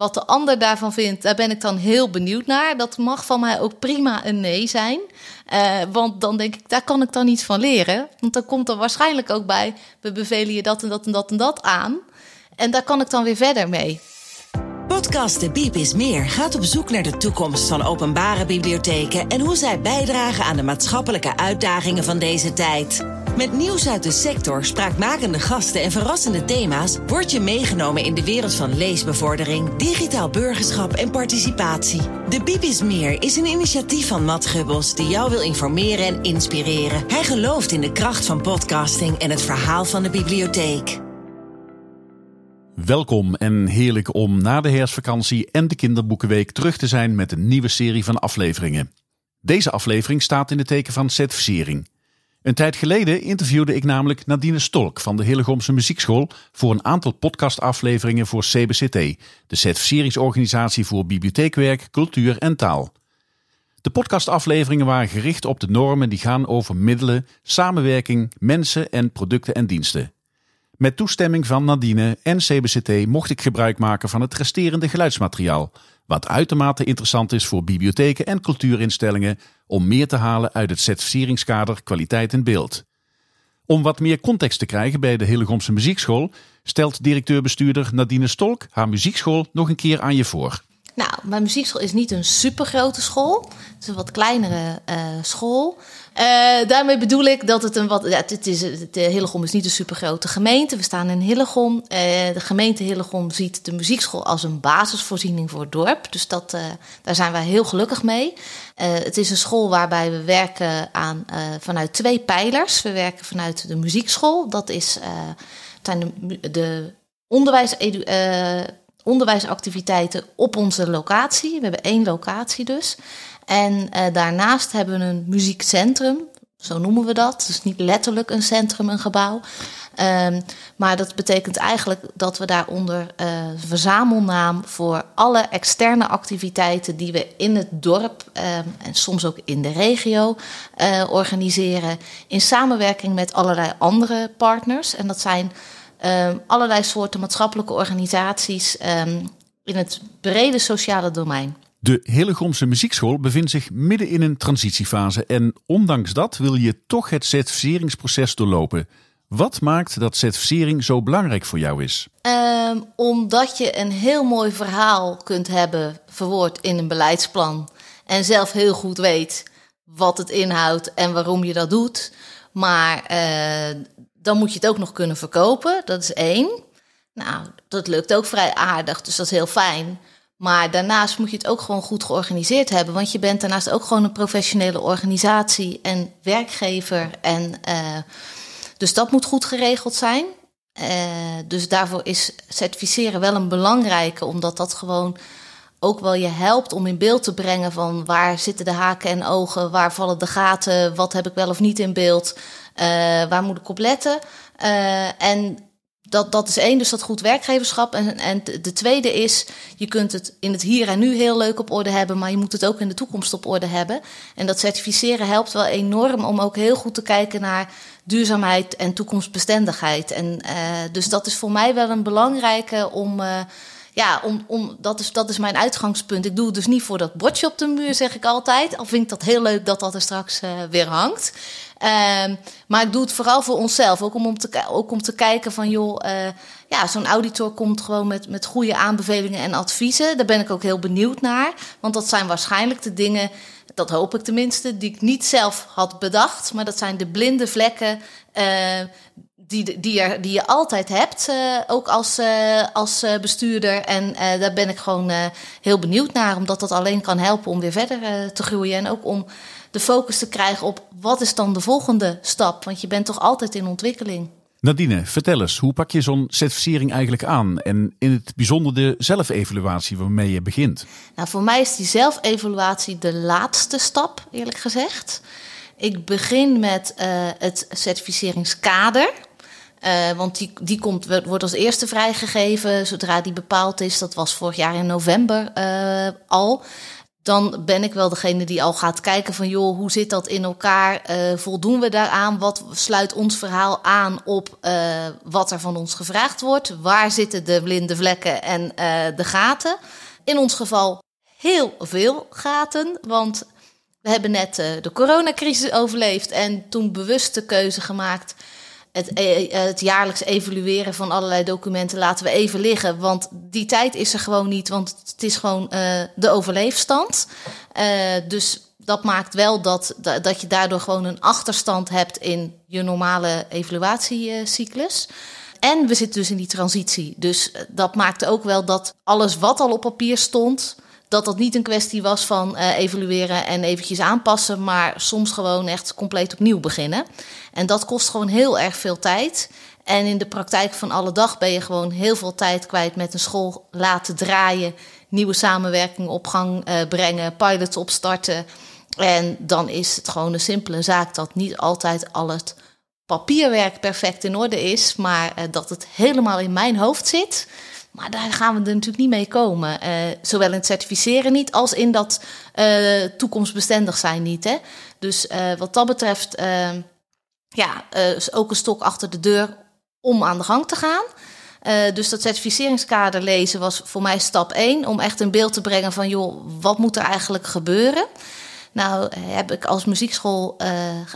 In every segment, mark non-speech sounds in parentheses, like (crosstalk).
Wat de ander daarvan vindt, daar ben ik dan heel benieuwd naar. Dat mag van mij ook prima een nee zijn. Uh, want dan denk ik, daar kan ik dan iets van leren. Want dan komt er waarschijnlijk ook bij, we bevelen je dat en dat en dat en dat aan. En daar kan ik dan weer verder mee. Podcast De Biep is Meer gaat op zoek naar de toekomst van openbare bibliotheken en hoe zij bijdragen aan de maatschappelijke uitdagingen van deze tijd. Met nieuws uit de sector, spraakmakende gasten en verrassende thema's word je meegenomen in de wereld van leesbevordering, digitaal burgerschap en participatie. De Biep is Meer is een initiatief van Matt Gubbels die jou wil informeren en inspireren. Hij gelooft in de kracht van podcasting en het verhaal van de bibliotheek. Welkom en heerlijk om na de herfstvakantie en de kinderboekenweek terug te zijn met een nieuwe serie van afleveringen. Deze aflevering staat in het teken van certificering. Een tijd geleden interviewde ik namelijk Nadine Stolk van de Hillegomse Muziekschool voor een aantal podcastafleveringen voor CBCT, de certificeringsorganisatie voor bibliotheekwerk, cultuur en taal. De podcastafleveringen waren gericht op de normen die gaan over middelen, samenwerking, mensen en producten en diensten. Met toestemming van Nadine en CBCT mocht ik gebruik maken van het resterende geluidsmateriaal, wat uitermate interessant is voor bibliotheken en cultuurinstellingen om meer te halen uit het certificeringskader kwaliteit in beeld. Om wat meer context te krijgen bij de Hillegomse Muziekschool, stelt directeur-bestuurder Nadine Stolk haar muziekschool nog een keer aan je voor. Nou, mijn muziekschool is niet een supergrote school. Het is een wat kleinere uh, school. Uh, daarmee bedoel ik dat het een wat. Ja, het is, het, Hillegom is niet een supergrote gemeente. We staan in Hillegom. De gemeente Hillegom ziet de muziekschool als een basisvoorziening voor het dorp. Dus dat, daar zijn wij heel gelukkig mee. het is een school waarbij we werken aan, vanuit twee pijlers. We werken vanuit de muziekschool. Dat is zijn de, de onderwijs onderwijsactiviteiten op onze locatie. We hebben één locatie dus. En uh, daarnaast hebben we een muziekcentrum, zo noemen we dat. Dus niet letterlijk een centrum, een gebouw. Um, maar dat betekent eigenlijk dat we daaronder uh, verzamelnaam voor alle externe activiteiten die we in het dorp um, en soms ook in de regio uh, organiseren. In samenwerking met allerlei andere partners. En dat zijn um, allerlei soorten maatschappelijke organisaties um, in het brede sociale domein. De Hillegomse Muziekschool bevindt zich midden in een transitiefase en ondanks dat wil je toch het certificeringsproces doorlopen. Wat maakt dat certificering zo belangrijk voor jou is? Um, omdat je een heel mooi verhaal kunt hebben verwoord in een beleidsplan en zelf heel goed weet wat het inhoudt en waarom je dat doet. Maar uh, dan moet je het ook nog kunnen verkopen. Dat is één. Nou, dat lukt ook vrij aardig, dus dat is heel fijn. Maar daarnaast moet je het ook gewoon goed georganiseerd hebben. Want je bent daarnaast ook gewoon een professionele organisatie en werkgever. En, uh, dus dat moet goed geregeld zijn. Uh, dus daarvoor is certificeren wel een belangrijke, omdat dat gewoon ook wel je helpt om in beeld te brengen van waar zitten de haken en ogen, waar vallen de gaten, wat heb ik wel of niet in beeld. Uh, waar moet ik op letten? Uh, en dat, dat is één, dus dat goed werkgeverschap. En, en de tweede is, je kunt het in het hier en nu heel leuk op orde hebben, maar je moet het ook in de toekomst op orde hebben. En dat certificeren helpt wel enorm om ook heel goed te kijken naar duurzaamheid en toekomstbestendigheid. En uh, dus dat is voor mij wel een belangrijke om. Ja, om, om, dat, is, dat is mijn uitgangspunt. Ik doe het dus niet voor dat bordje op de muur, zeg ik altijd. Al vind ik dat heel leuk dat dat er straks uh, weer hangt. Um, maar ik doe het vooral voor onszelf. Ook om, om, te, ook om te kijken van, joh, uh, ja, zo'n auditor komt gewoon met, met goede aanbevelingen en adviezen. Daar ben ik ook heel benieuwd naar. Want dat zijn waarschijnlijk de dingen, dat hoop ik tenminste, die ik niet zelf had bedacht. Maar dat zijn de blinde vlekken uh, die, die, er, die je altijd hebt, uh, ook als, uh, als bestuurder. En daar ben ik gewoon heel benieuwd naar, omdat dat alleen kan helpen om weer verder te groeien. En ook om de focus te krijgen op wat is dan de volgende stap? Want je bent toch altijd in ontwikkeling. Nadine, vertel eens, hoe pak je zo'n certificering eigenlijk aan? En in het bijzonder de zelfevaluatie waarmee je begint? Nou, voor mij is die zelfevaluatie de laatste stap, eerlijk gezegd. Ik begin met uh, het certificeringskader. Uh, want die, die komt, wordt als eerste vrijgegeven zodra die bepaald is. Dat was vorig jaar in november uh, al. dan ben ik wel degene die al gaat kijken van joh, hoe zit dat in elkaar? Uh, voldoen we daaraan? Wat sluit ons verhaal aan op wat er van ons gevraagd wordt? Waar zitten de blinde vlekken en de gaten? In ons geval heel veel gaten, want we hebben net de coronacrisis overleefd en toen bewust de keuze gemaakt het, eh, het, jaarlijks evalueren van allerlei documenten laten we even liggen. Want die tijd is er gewoon niet, want het is gewoon uh, de overleefstand. Dus dat maakt wel dat, dat je daardoor gewoon een achterstand hebt in je normale evaluatiecyclus. En we zitten dus in die transitie. Dus dat maakte ook wel dat alles wat al op papier stond, dat dat niet een kwestie was van uh, evalueren en eventjes aanpassen, maar soms gewoon echt compleet opnieuw beginnen. En dat kost gewoon heel erg veel tijd. En in de praktijk van alle dag ben je gewoon heel veel tijd kwijt met een school laten draaien, nieuwe samenwerking op gang uh, brengen, pilots opstarten. En dan is het gewoon een simpele zaak dat niet altijd al het papierwerk perfect in orde is, maar uh, dat het helemaal in mijn hoofd zit. Maar daar gaan we er natuurlijk niet mee komen. Uh, zowel in het certificeren niet als in dat uh, toekomstbestendig zijn niet. Hè? Dus uh, wat dat betreft, ehm, ja, is ook een stok achter de deur om aan de gang te gaan. dus dat certificeringskader lezen was voor mij stap 1 om echt een beeld te brengen van joh, wat moet er eigenlijk gebeuren? Nou, heb ik als muziekschool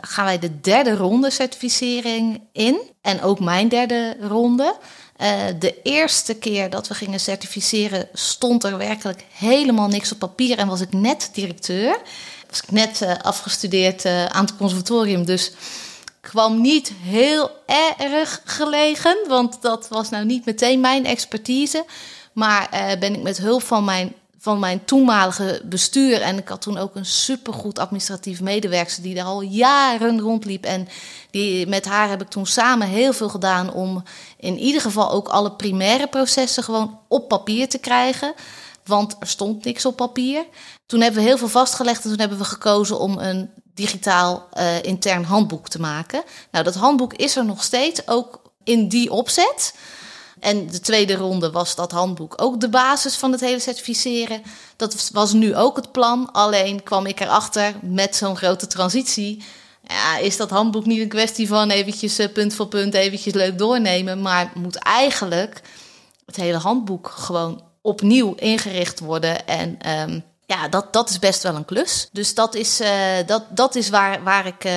gaan wij de derde ronde certificering in. En ook mijn derde ronde. Uh, de eerste keer dat we gingen certificeren, stond er werkelijk helemaal niks op papier en was ik net directeur. Was ik net uh, afgestudeerd uh, aan het conservatorium, dus kwam niet heel erg gelegen, want dat was nou niet meteen mijn expertise. Maar ben ik met hulp van mijn van mijn toenmalige bestuur. En ik had toen ook een supergoed administratief medewerker die daar al jaren rondliep. En die, met haar heb ik toen samen heel veel gedaan om in ieder geval ook alle primaire processen gewoon op papier te krijgen. Want er stond niks op papier. Toen hebben we heel veel vastgelegd en toen hebben we gekozen om een digitaal uh, intern handboek te maken. Nou, dat handboek is er nog steeds, ook in die opzet. En de tweede ronde was dat handboek ook de basis van het hele certificeren. Dat was nu ook het plan. Alleen kwam ik erachter met zo'n grote transitie. Ja, is dat handboek niet een kwestie van eventjes eh, punt voor punt eventjes leuk doornemen. Maar moet eigenlijk het hele handboek gewoon opnieuw ingericht worden. En um, ja, dat, dat is best wel een klus. Dus dat is, uh, dat, dat is waar, waar ik. Uh,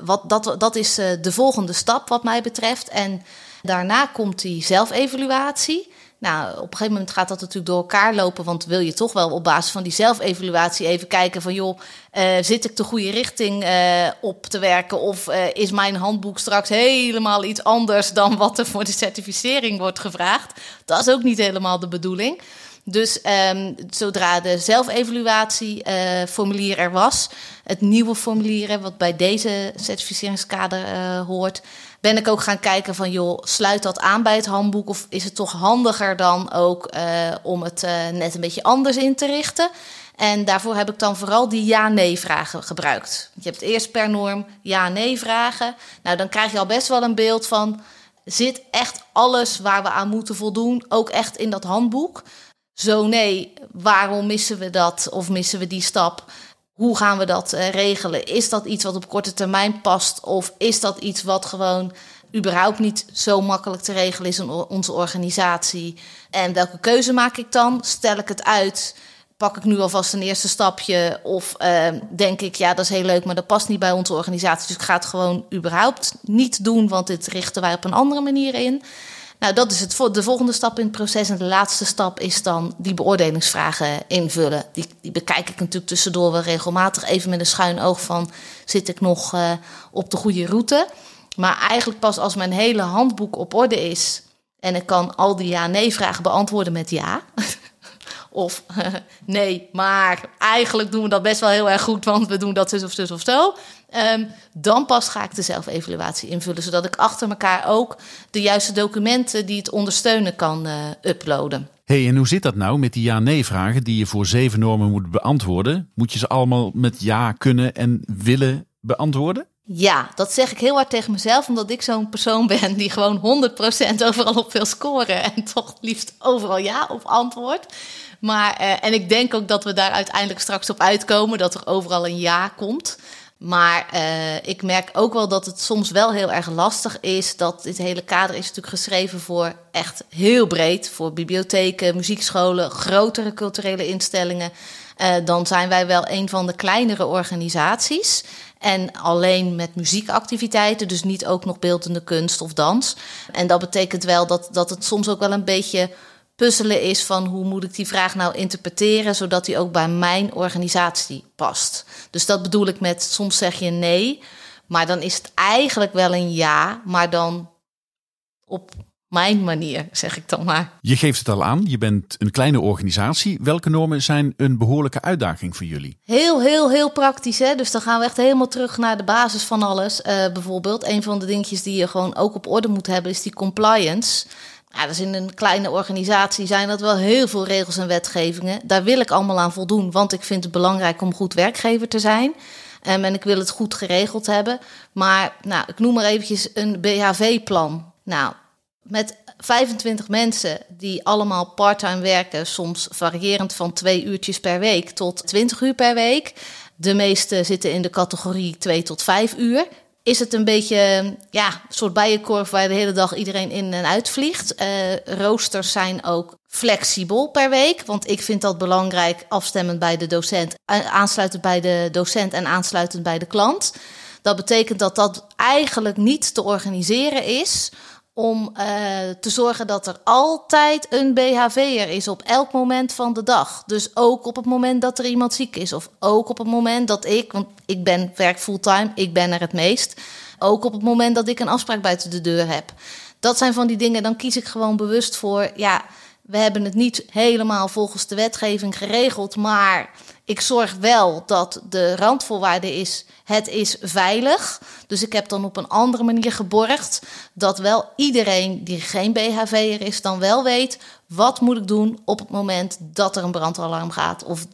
wat, dat, dat is de volgende stap, wat mij betreft. En Daarna komt die zelfevaluatie. Nou, op een gegeven moment gaat dat natuurlijk door elkaar lopen, want wil je toch wel op basis van die zelfevaluatie even kijken van joh, uh, zit ik de goede richting uh, op te werken of uh, is mijn handboek straks helemaal iets anders dan wat er voor de certificering wordt gevraagd? Dat is ook niet helemaal de bedoeling. Dus um, zodra de zelfevaluatieformulier er was, het nieuwe formulier wat bij deze certificeringskader hoort, ben ik ook gaan kijken van joh, sluit dat aan bij het handboek of is het toch handiger dan ook uh, om het uh, net een beetje anders in te richten? En daarvoor heb ik dan vooral die ja-nee vragen gebruikt. Je hebt eerst per norm ja-nee vragen. Nou, dan krijg je al best wel een beeld van zit echt alles waar we aan moeten voldoen ook echt in dat handboek? Zo nee, waarom missen we dat of missen we die stap? Hoe gaan we dat uh, regelen? Is dat iets wat op korte termijn past? Of is dat iets wat gewoon überhaupt niet zo makkelijk te regelen is in onze organisatie? En welke keuze maak ik dan? Stel ik het uit? Pak ik nu alvast een eerste stapje? Of uh, denk ik, ja, dat is heel leuk, maar dat past niet bij onze organisatie. Dus ik ga het gewoon überhaupt niet doen, want dit richten wij op een andere manier in. Nou, dat is het, de volgende stap in het proces. En de laatste stap is dan die beoordelingsvragen invullen. Die, die bekijk ik natuurlijk tussendoor wel regelmatig even met een schuin oog van... zit ik nog uh, op de goede route? Maar eigenlijk pas als mijn hele handboek op orde is... en ik kan al die ja-nee-vragen beantwoorden met ja... Of (laughs) nee, maar eigenlijk doen we dat best wel heel erg goed, want we doen dat zus of zus of zo. Um, dan pas ga ik de zelfevaluatie invullen, zodat ik achter elkaar ook de juiste documenten die het ondersteunen kan uh, uploaden. hey, en hoe zit dat nou met die ja-nee-vragen die je voor zeven normen moet beantwoorden? Moet je ze allemaal met ja kunnen en willen beantwoorden? Ja, dat zeg ik heel hard tegen mezelf, omdat ik zo'n persoon ben die gewoon 100% overal op wil scoren en toch liefst overal ja op antwoord. Maar, en ik denk ook dat we daar uiteindelijk straks op uitkomen, dat er overal een ja komt. Maar uh, ik merk ook wel dat het soms wel heel erg lastig is. Dat dit hele kader is natuurlijk geschreven voor echt heel breed. Voor bibliotheken, muziekscholen, grotere culturele instellingen. Uh, dan zijn wij wel een van de kleinere organisaties. En alleen met muziekactiviteiten, dus niet ook nog beeldende kunst of dans. En dat betekent wel dat, dat het soms ook wel een beetje puzzelen is van hoe moet ik die vraag nou interpreteren, zodat die ook bij mijn organisatie past. Dus dat bedoel ik met soms zeg je nee, maar dan is het eigenlijk wel een ja, maar dan op mijn manier, zeg ik dan maar. Je geeft het al aan, je bent een kleine organisatie. Welke normen zijn een behoorlijke uitdaging voor jullie? Heel, heel, heel praktisch. Hè? Dus dan gaan we echt helemaal terug naar de basis van alles. Uh, bijvoorbeeld, een van de dingetjes die je gewoon ook op orde moet hebben, is die compliance. Ja, dus in een kleine organisatie zijn dat wel heel veel regels en wetgevingen. Daar wil ik allemaal aan voldoen, want ik vind het belangrijk om goed werkgever te zijn. Um, en ik wil het goed geregeld hebben. Maar nou, ik noem maar eventjes een BHV-plan. Nou, met 25 mensen die allemaal parttime werken, soms variërend van twee uurtjes per week tot 20 uur per week. De meeste zitten in de categorie 2 tot 5 uur is het een beetje ja, een soort bijenkorf waar de hele dag iedereen in en uit vliegt. Uh, roosters zijn ook flexibel per week, want ik vind dat belangrijk, afstemmend bij de docent, eh, aansluitend bij de docent en aansluitend bij de klant. Dat betekent dat dat eigenlijk niet te organiseren is om uh, te zorgen dat er altijd een BHV'er is op elk moment van de dag. Dus ook op het moment dat er iemand ziek is. Of ook op het moment dat ik, want ik ben werk fulltime, ik ben er het meest. Ook op het moment dat ik een afspraak buiten de deur heb. Dat zijn van die dingen, dan kies ik gewoon bewust voor, ja, we hebben het niet helemaal volgens de wetgeving geregeld, maar ik zorg wel dat de randvoorwaarde is: het is veilig. Dus ik heb dan op een andere manier geborgd dat wel iedereen die geen BHV'er is, dan wel weet wat moet ik doen op het moment dat er een brandalarm gaat of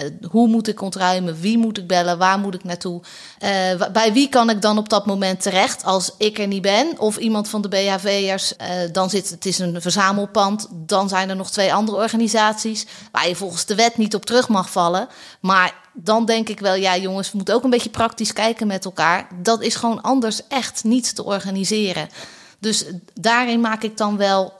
uh, hoe moet ik ontruimen? Wie moet ik bellen? Waar moet ik naartoe? Uh, bij wie kan ik dan op dat moment terecht als ik er niet ben? Of iemand van de BHV'ers, uh, dan zit het is een verzamelpand. Dan zijn er nog twee andere organisaties waar je volgens de wet niet op terug mag vallen. Maar dan denk ik wel, ja jongens, we moeten ook een beetje praktisch kijken met elkaar. Dat is gewoon anders echt niet te organiseren. Dus daarin maak ik dan wel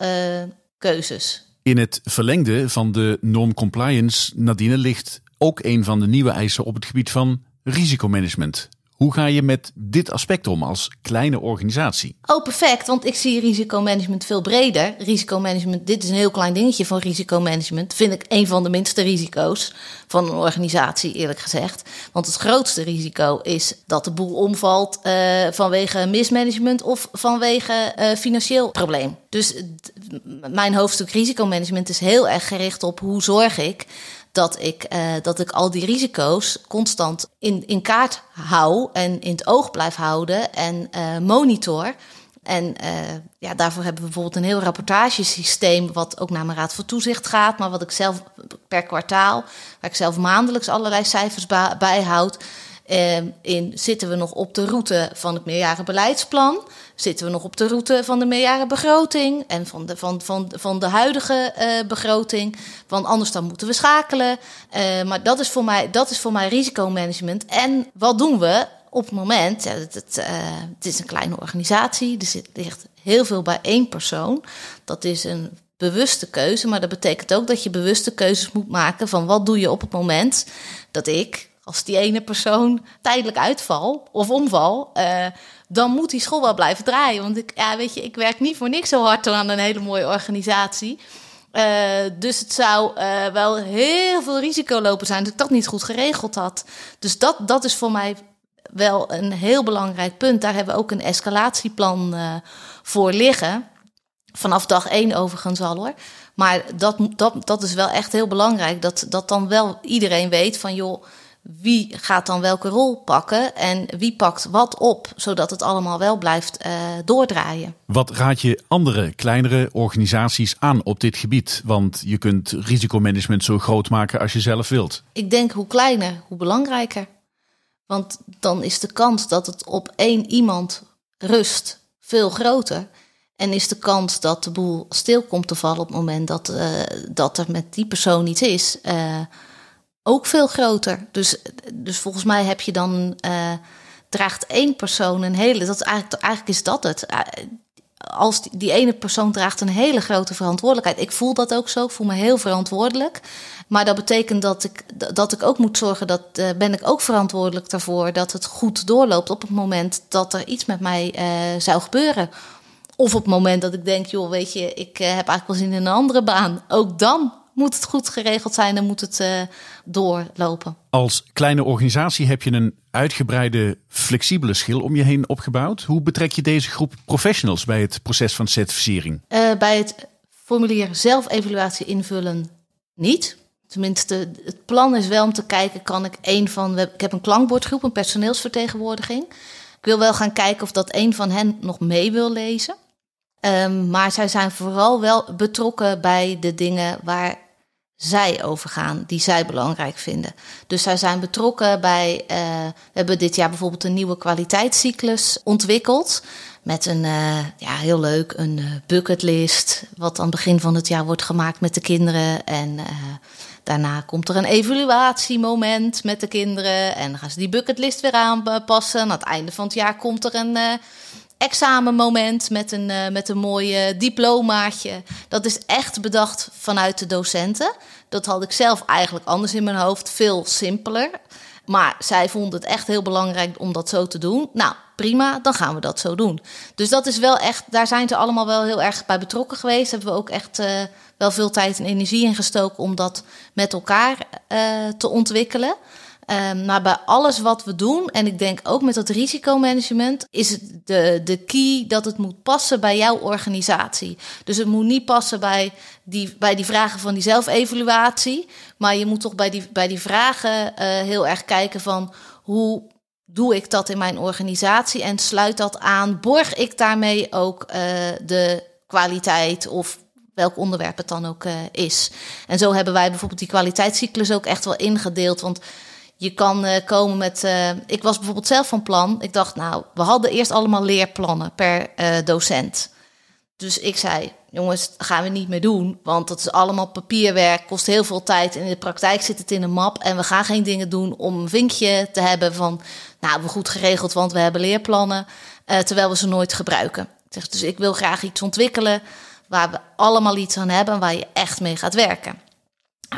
keuzes. In het verlengde van de norm compliance, Nadine, ligt ook een van de nieuwe eisen op het gebied van risicomanagement. Hoe ga je met dit aspect om als kleine organisatie? Oh, perfect. Want ik zie risicomanagement veel breder. Risicomanagement, dit is een heel klein dingetje van risicomanagement. Vind ik een van de minste risico's van een organisatie, eerlijk gezegd. Want het grootste risico is dat de boel omvalt uh, vanwege mismanagement of vanwege uh, financieel probleem. Dus mijn hoofdstuk risicomanagement is heel erg gericht op hoe zorg ik dat ik, uh, dat ik al die risico's constant in, in kaart hou en in het oog blijf houden en uh, monitor. En uh, ja, daarvoor hebben we bijvoorbeeld een heel rapportagesysteem, wat ook naar mijn raad voor toezicht gaat, maar wat ik zelf per kwartaal, waar ik zelf maandelijks allerlei cijfers bijhoud. Uh, in zitten we nog op de route van het meerjarenbeleidsplan? Zitten we nog op de route van de meerjarenbegroting en van de, van, van, van de huidige uh, begroting? Want anders dan moeten we schakelen. Uh, maar dat is, voor mij, dat is voor mij risicomanagement. En wat doen we op het moment? Ja, het, uh, het is een kleine organisatie, er zit, ligt heel veel bij één persoon. Dat is een bewuste keuze, maar dat betekent ook dat je bewuste keuzes moet maken van wat doe je op het moment dat ik als die ene persoon tijdelijk uitval of omval, dan moet die school wel blijven draaien. Want ik, ja, weet je, ik werk niet voor niks zo hard aan een hele mooie organisatie. Uh, dus het zou uh, wel heel veel risico lopen zijn dat ik dat niet goed geregeld had. Dus dat, dat is voor mij wel een heel belangrijk punt. Daar hebben we ook een escalatieplan uh, voor liggen. Vanaf dag één overigens al hoor. Maar dat, dat, dat is wel echt heel belangrijk. Dat, dat dan wel iedereen weet van joh wie gaat dan welke rol pakken en wie pakt wat op, zodat het allemaal wel blijft uh, doordraaien. Wat raad je andere, kleinere organisaties aan op dit gebied? Want je kunt risicomanagement zo groot maken als je zelf wilt. Ik denk hoe kleiner, hoe belangrijker. Want dan is de kans dat het op één iemand rust veel groter. En is de kans dat de boel stil komt te vallen op het moment dat, uh, dat er met die persoon iets is, uh, ook veel groter. Dus, dus volgens mij heb je dan, uh, draagt één persoon een hele, dat is eigenlijk, eigenlijk is dat het. Als die, ene persoon draagt een hele grote verantwoordelijkheid. Ik voel dat ook zo, ik voel me heel verantwoordelijk. Maar dat betekent dat ik, dat ik ook moet zorgen, dat uh, ben ik ook verantwoordelijk daarvoor, dat het goed doorloopt op het moment dat er iets met mij zou gebeuren. Of op het moment dat ik denk, joh, weet je, ik heb eigenlijk wel zin in een andere baan. Ook dan moet het goed geregeld zijn en moet het doorlopen. Als kleine organisatie heb je een uitgebreide, flexibele schil om je heen opgebouwd. Hoe betrek je deze groep professionals bij het proces van certificering? bij het formulier zelfevaluatie invullen niet. Tenminste, het plan is wel om te kijken, kan ik een van... Ik heb een klankbordgroep, een personeelsvertegenwoordiging. Ik wil wel gaan kijken of dat een van hen nog mee wil lezen. Um, maar zij zijn vooral wel betrokken bij de dingen waar zij over gaan, die zij belangrijk vinden. Dus zij zijn betrokken bij. Uh, we hebben dit jaar bijvoorbeeld een nieuwe kwaliteitscyclus ontwikkeld. Met een, uh, ja, heel leuk, een uh, bucketlist. Wat aan het begin van het jaar wordt gemaakt met de kinderen. En Daarna komt er een evaluatiemoment met de kinderen. En dan gaan ze die bucketlist weer aanpassen. Aan het einde van het jaar komt er een examenmoment met een, uh, met een mooi diplomaatje. Dat is echt bedacht vanuit de docenten. Dat had ik zelf eigenlijk anders in mijn hoofd. Veel simpeler. Maar zij vonden het echt heel belangrijk om dat zo te doen. Nou, prima, dan gaan we dat zo doen. Dus dat is wel echt, daar zijn ze allemaal wel heel erg bij betrokken geweest. Hebben we ook echt uh, wel veel tijd en energie in gestoken om dat met elkaar uh, te ontwikkelen. Um, maar bij alles wat we doen, en ik denk ook met dat risicomanagement, is het de, de key dat het moet passen bij jouw organisatie. Dus het moet niet passen bij die, bij die vragen van die zelfevaluatie. Maar je moet toch bij die, bij die vragen uh, heel erg kijken van hoe doe ik dat in mijn organisatie en sluit dat aan? Borg ik daarmee ook uh, de kwaliteit of welk onderwerp het dan ook uh, is? En zo hebben wij bijvoorbeeld die kwaliteitscyclus ook echt wel ingedeeld. Want je kan uh, komen met. Uh, ik was bijvoorbeeld zelf van plan. Ik dacht, nou, we hadden eerst allemaal leerplannen per docent. Dus ik zei, jongens, gaan we niet meer doen. Want dat is allemaal papierwerk, kost heel veel tijd. In de praktijk zit het in een map. En we gaan geen dingen doen om een vinkje te hebben van... nou, we goed geregeld, want we hebben leerplannen. Terwijl we ze nooit gebruiken. Dus ik wil graag iets ontwikkelen waar we allemaal iets aan hebben... en waar je echt mee gaat werken.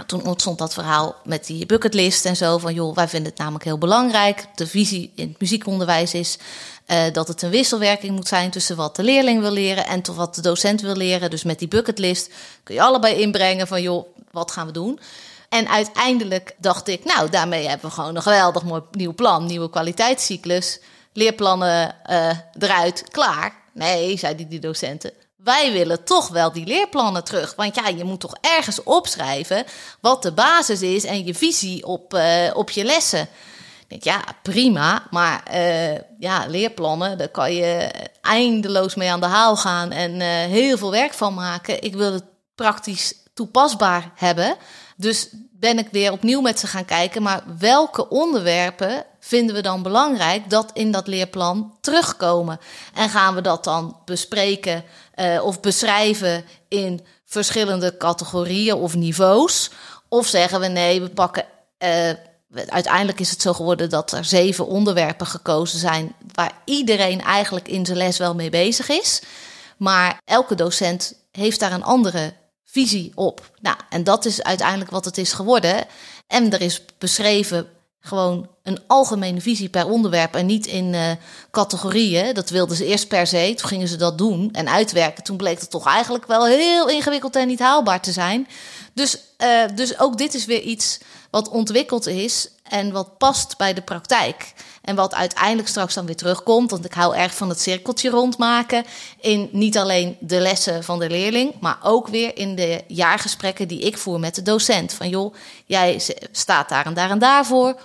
Toen ontstond dat verhaal met die bucketlist en zo. Van joh, wij vinden het namelijk heel belangrijk. De visie in het muziekonderwijs is uh, dat het een wisselwerking moet zijn tussen wat de leerling wil leren en wat de docent wil leren. Dus met die bucketlist kun je allebei inbrengen van joh, wat gaan we doen? En uiteindelijk dacht ik, nou, daarmee hebben we gewoon een geweldig mooi nieuw plan, nieuwe kwaliteitscyclus, leerplannen uh, eruit, klaar. Nee, zeiden die docenten. Wij willen toch wel die leerplannen terug. Want ja, je moet toch ergens opschrijven wat de basis is en je visie op, uh, op je lessen. Denk, ja, prima. Maar uh, ja, leerplannen, daar kan je eindeloos mee aan de haal gaan en uh, heel veel werk van maken. Ik wil het praktisch toepasbaar hebben. Dus ben ik weer opnieuw met ze gaan kijken. Maar welke onderwerpen vinden we dan belangrijk dat in dat leerplan terugkomen? En gaan we dat dan bespreken uh, of beschrijven in verschillende categorieën of niveaus? Of zeggen we nee, we pakken. Uh, uiteindelijk is het zo geworden dat er zeven onderwerpen gekozen zijn waar iedereen eigenlijk in zijn les wel mee bezig is. Maar elke docent heeft daar een andere visie op. Nou, en dat is uiteindelijk wat het is geworden. En er is beschreven gewoon een algemene visie per onderwerp en niet in uh, categorieën. Dat wilden ze eerst per se. Toen gingen ze dat doen en uitwerken. Toen bleek het toch eigenlijk wel heel ingewikkeld en niet haalbaar te zijn. Dus, uh, dus ook dit is weer iets wat ontwikkeld is en wat past bij de praktijk. En wat uiteindelijk straks dan weer terugkomt. Want ik hou erg van het cirkeltje rondmaken. In niet alleen de lessen van de leerling, maar ook weer in de jaargesprekken die ik voer met de docent. Van joh, jij staat daar en daar en daarvoor.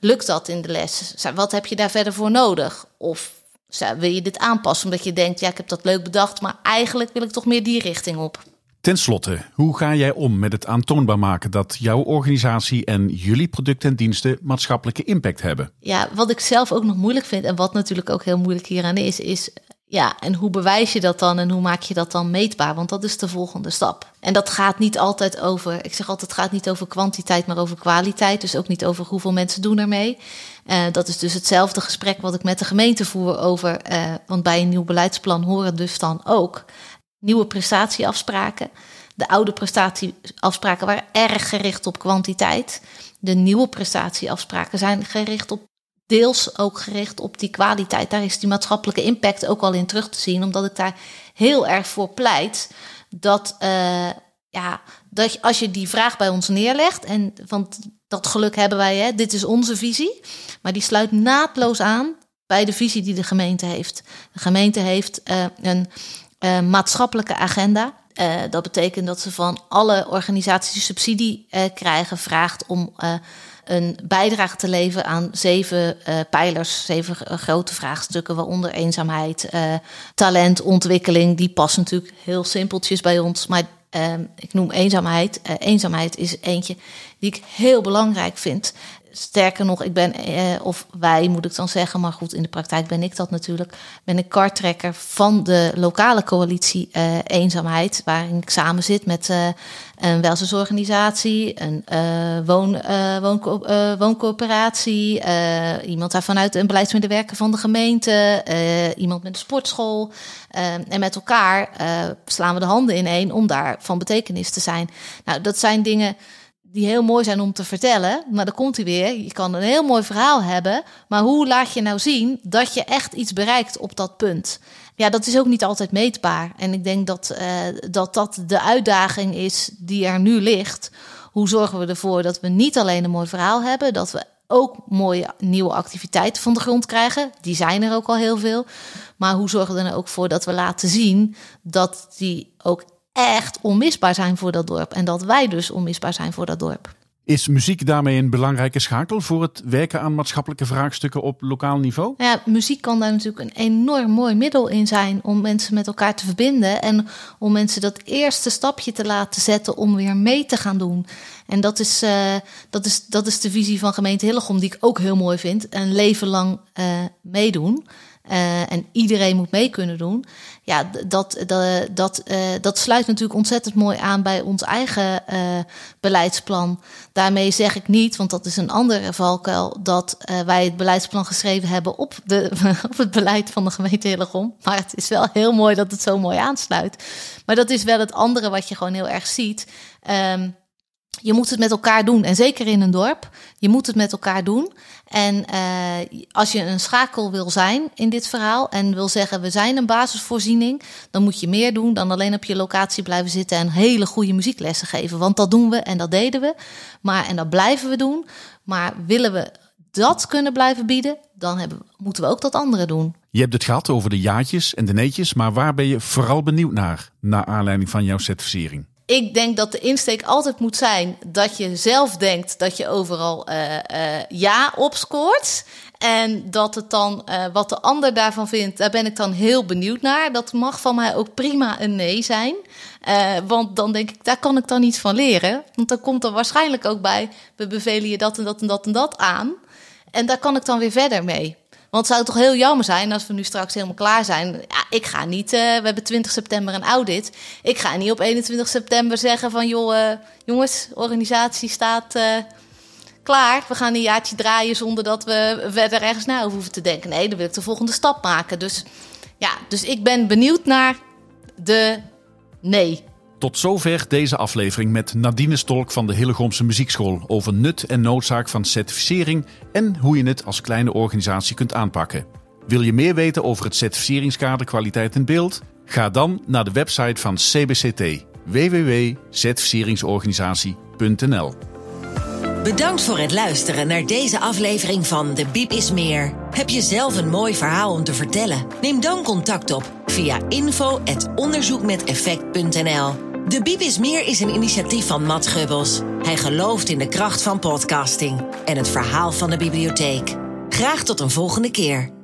Lukt dat in de les? Wat heb je daar verder voor nodig? Of wil je dit aanpassen omdat je denkt, ja, ik heb dat leuk bedacht, maar eigenlijk wil ik toch meer die richting op? Ten slotte, hoe ga jij om met het aantoonbaar maken dat jouw organisatie en jullie producten en diensten maatschappelijke impact hebben? Ja, wat ik zelf ook nog moeilijk vind en wat natuurlijk ook heel moeilijk hieraan is, is Ja, en hoe bewijs je dat dan en hoe maak je dat dan meetbaar? Want dat is de volgende stap. En dat gaat niet altijd over, ik zeg altijd, het gaat niet over kwantiteit, maar over kwaliteit. Dus ook niet over hoeveel mensen doen ermee. Uh, dat is dus hetzelfde gesprek wat ik met de gemeente voer over, uh, want bij een nieuw beleidsplan horen dus dan ook nieuwe prestatieafspraken. De oude prestatieafspraken waren erg gericht op kwantiteit. De nieuwe prestatieafspraken zijn gericht op deels ook gericht op die kwaliteit. Daar is die maatschappelijke impact ook al in terug te zien, omdat ik daar heel erg voor pleit dat, uh, ja, dat als je die vraag bij ons neerlegt, en want dat geluk hebben wij, hè, dit is onze visie, maar die sluit naadloos aan bij de visie die de gemeente heeft. De gemeente heeft uh, een uh, maatschappelijke agenda. Uh, dat betekent dat ze van alle organisaties die subsidie uh, krijgen, vraagt om een bijdrage te leveren aan zeven pijlers, zeven grote vraagstukken, waaronder eenzaamheid, talent, ontwikkeling. Die passen natuurlijk heel simpeltjes bij ons, maar ik noem eenzaamheid. eenzaamheid is eentje die ik heel belangrijk vind. Sterker nog, ik ben, eh, of wij moet ik dan zeggen, maar goed, in de praktijk ben ik dat natuurlijk. Ben ik kartrekker van de lokale coalitie uh, Eenzaamheid, waarin ik samen zit met uh, een welzijnsorganisatie, een uh, woon, woonco wooncoöperatie, iemand daar vanuit een beleidsmedewerker van de gemeente, iemand met een sportschool. en met elkaar slaan we de handen in één om daar van betekenis te zijn. Nou, dat zijn dingen die heel mooi zijn om te vertellen. Maar dan komt hij weer. Je kan een heel mooi verhaal hebben. Maar hoe laat je nou zien dat je echt iets bereikt op dat punt? Ja, dat is ook niet altijd meetbaar. En ik denk dat uh, dat, dat de uitdaging is die er nu ligt. Hoe zorgen we ervoor dat we niet alleen een mooi verhaal hebben, dat we ook mooie nieuwe activiteiten van de grond krijgen. Die zijn er ook al heel veel. Maar hoe zorgen we er nou ook voor dat we laten zien dat die ook echt onmisbaar zijn voor dat dorp. En dat wij dus onmisbaar zijn voor dat dorp. Is muziek daarmee een belangrijke schakel voor het werken aan maatschappelijke vraagstukken op lokaal niveau? Ja, muziek kan daar natuurlijk een enorm mooi middel in zijn om mensen met elkaar te verbinden en om mensen dat eerste stapje te laten zetten om weer mee te gaan doen. En dat is, uh, dat is, dat is de visie van gemeente Hillegom, die ik ook heel mooi vind. Een leven lang uh, meedoen. Uh, en iedereen moet mee kunnen doen. Ja, dat, dat, dat, uh, dat sluit natuurlijk ontzettend mooi aan bij ons eigen uh, beleidsplan. Daarmee zeg ik niet, want dat is een andere valkuil, dat wij het beleidsplan geschreven hebben op, de, (laughs) op het beleid van de gemeente Hillegom. Maar het is wel heel mooi dat het zo mooi aansluit. Maar dat is wel het andere wat je gewoon heel erg ziet. Um, je moet het met elkaar doen. En zeker in een dorp. Je moet het met elkaar doen. En uh, als je een schakel wil zijn in dit verhaal en wil zeggen we zijn een basisvoorziening, dan moet je meer doen dan alleen op je locatie blijven zitten en hele goede muzieklessen geven. Want dat doen we en dat deden we. Maar, en dat blijven we doen. Maar willen we dat kunnen blijven bieden, dan hebben, moeten we ook dat andere doen. Je hebt het gehad over de jaatjes en de neetjes, maar waar ben je vooral benieuwd naar, naar aanleiding van jouw certificering? Ik denk dat de insteek altijd moet zijn dat je zelf denkt dat je overal uh, uh, ja opscoort. En dat het dan, uh, wat de ander daarvan vindt, daar ben ik dan heel benieuwd naar. Dat mag van mij ook prima een nee zijn. want dan denk ik, daar kan ik dan iets van leren. Want dan komt er waarschijnlijk ook bij, we bevelen je dat en dat en dat en dat aan. En daar kan ik dan weer verder mee. Want het zou toch heel jammer zijn als we nu straks helemaal klaar zijn. Ja, ik ga niet, uh, we hebben 20 september een audit. Ik ga niet op 21 september zeggen van joh, uh, jongens, organisatie staat uh, klaar. We gaan een jaartje draaien zonder dat we verder ergens naar hoeven te denken. Nee, dan wil ik de volgende stap maken. Dus ja, dus ik ben benieuwd naar de nee. Tot zover deze aflevering met Nadine Stolk van de Hillegomse Muziekschool over nut en noodzaak van certificering en hoe je het als kleine organisatie kunt aanpakken. Wil je meer weten over het certificeringskader kwaliteit in beeld? Ga dan naar de website van CBCT www.certificeringsorganisatie.nl. Bedankt voor het luisteren naar deze aflevering van De Biep is Meer. Heb je zelf een mooi verhaal om te vertellen? Neem dan contact op via info.onderzoekmeteffect.nl. De Biep is Meer is een initiatief van Matt Gubbels. Hij gelooft in de kracht van podcasting en het verhaal van de bibliotheek. Graag tot een volgende keer.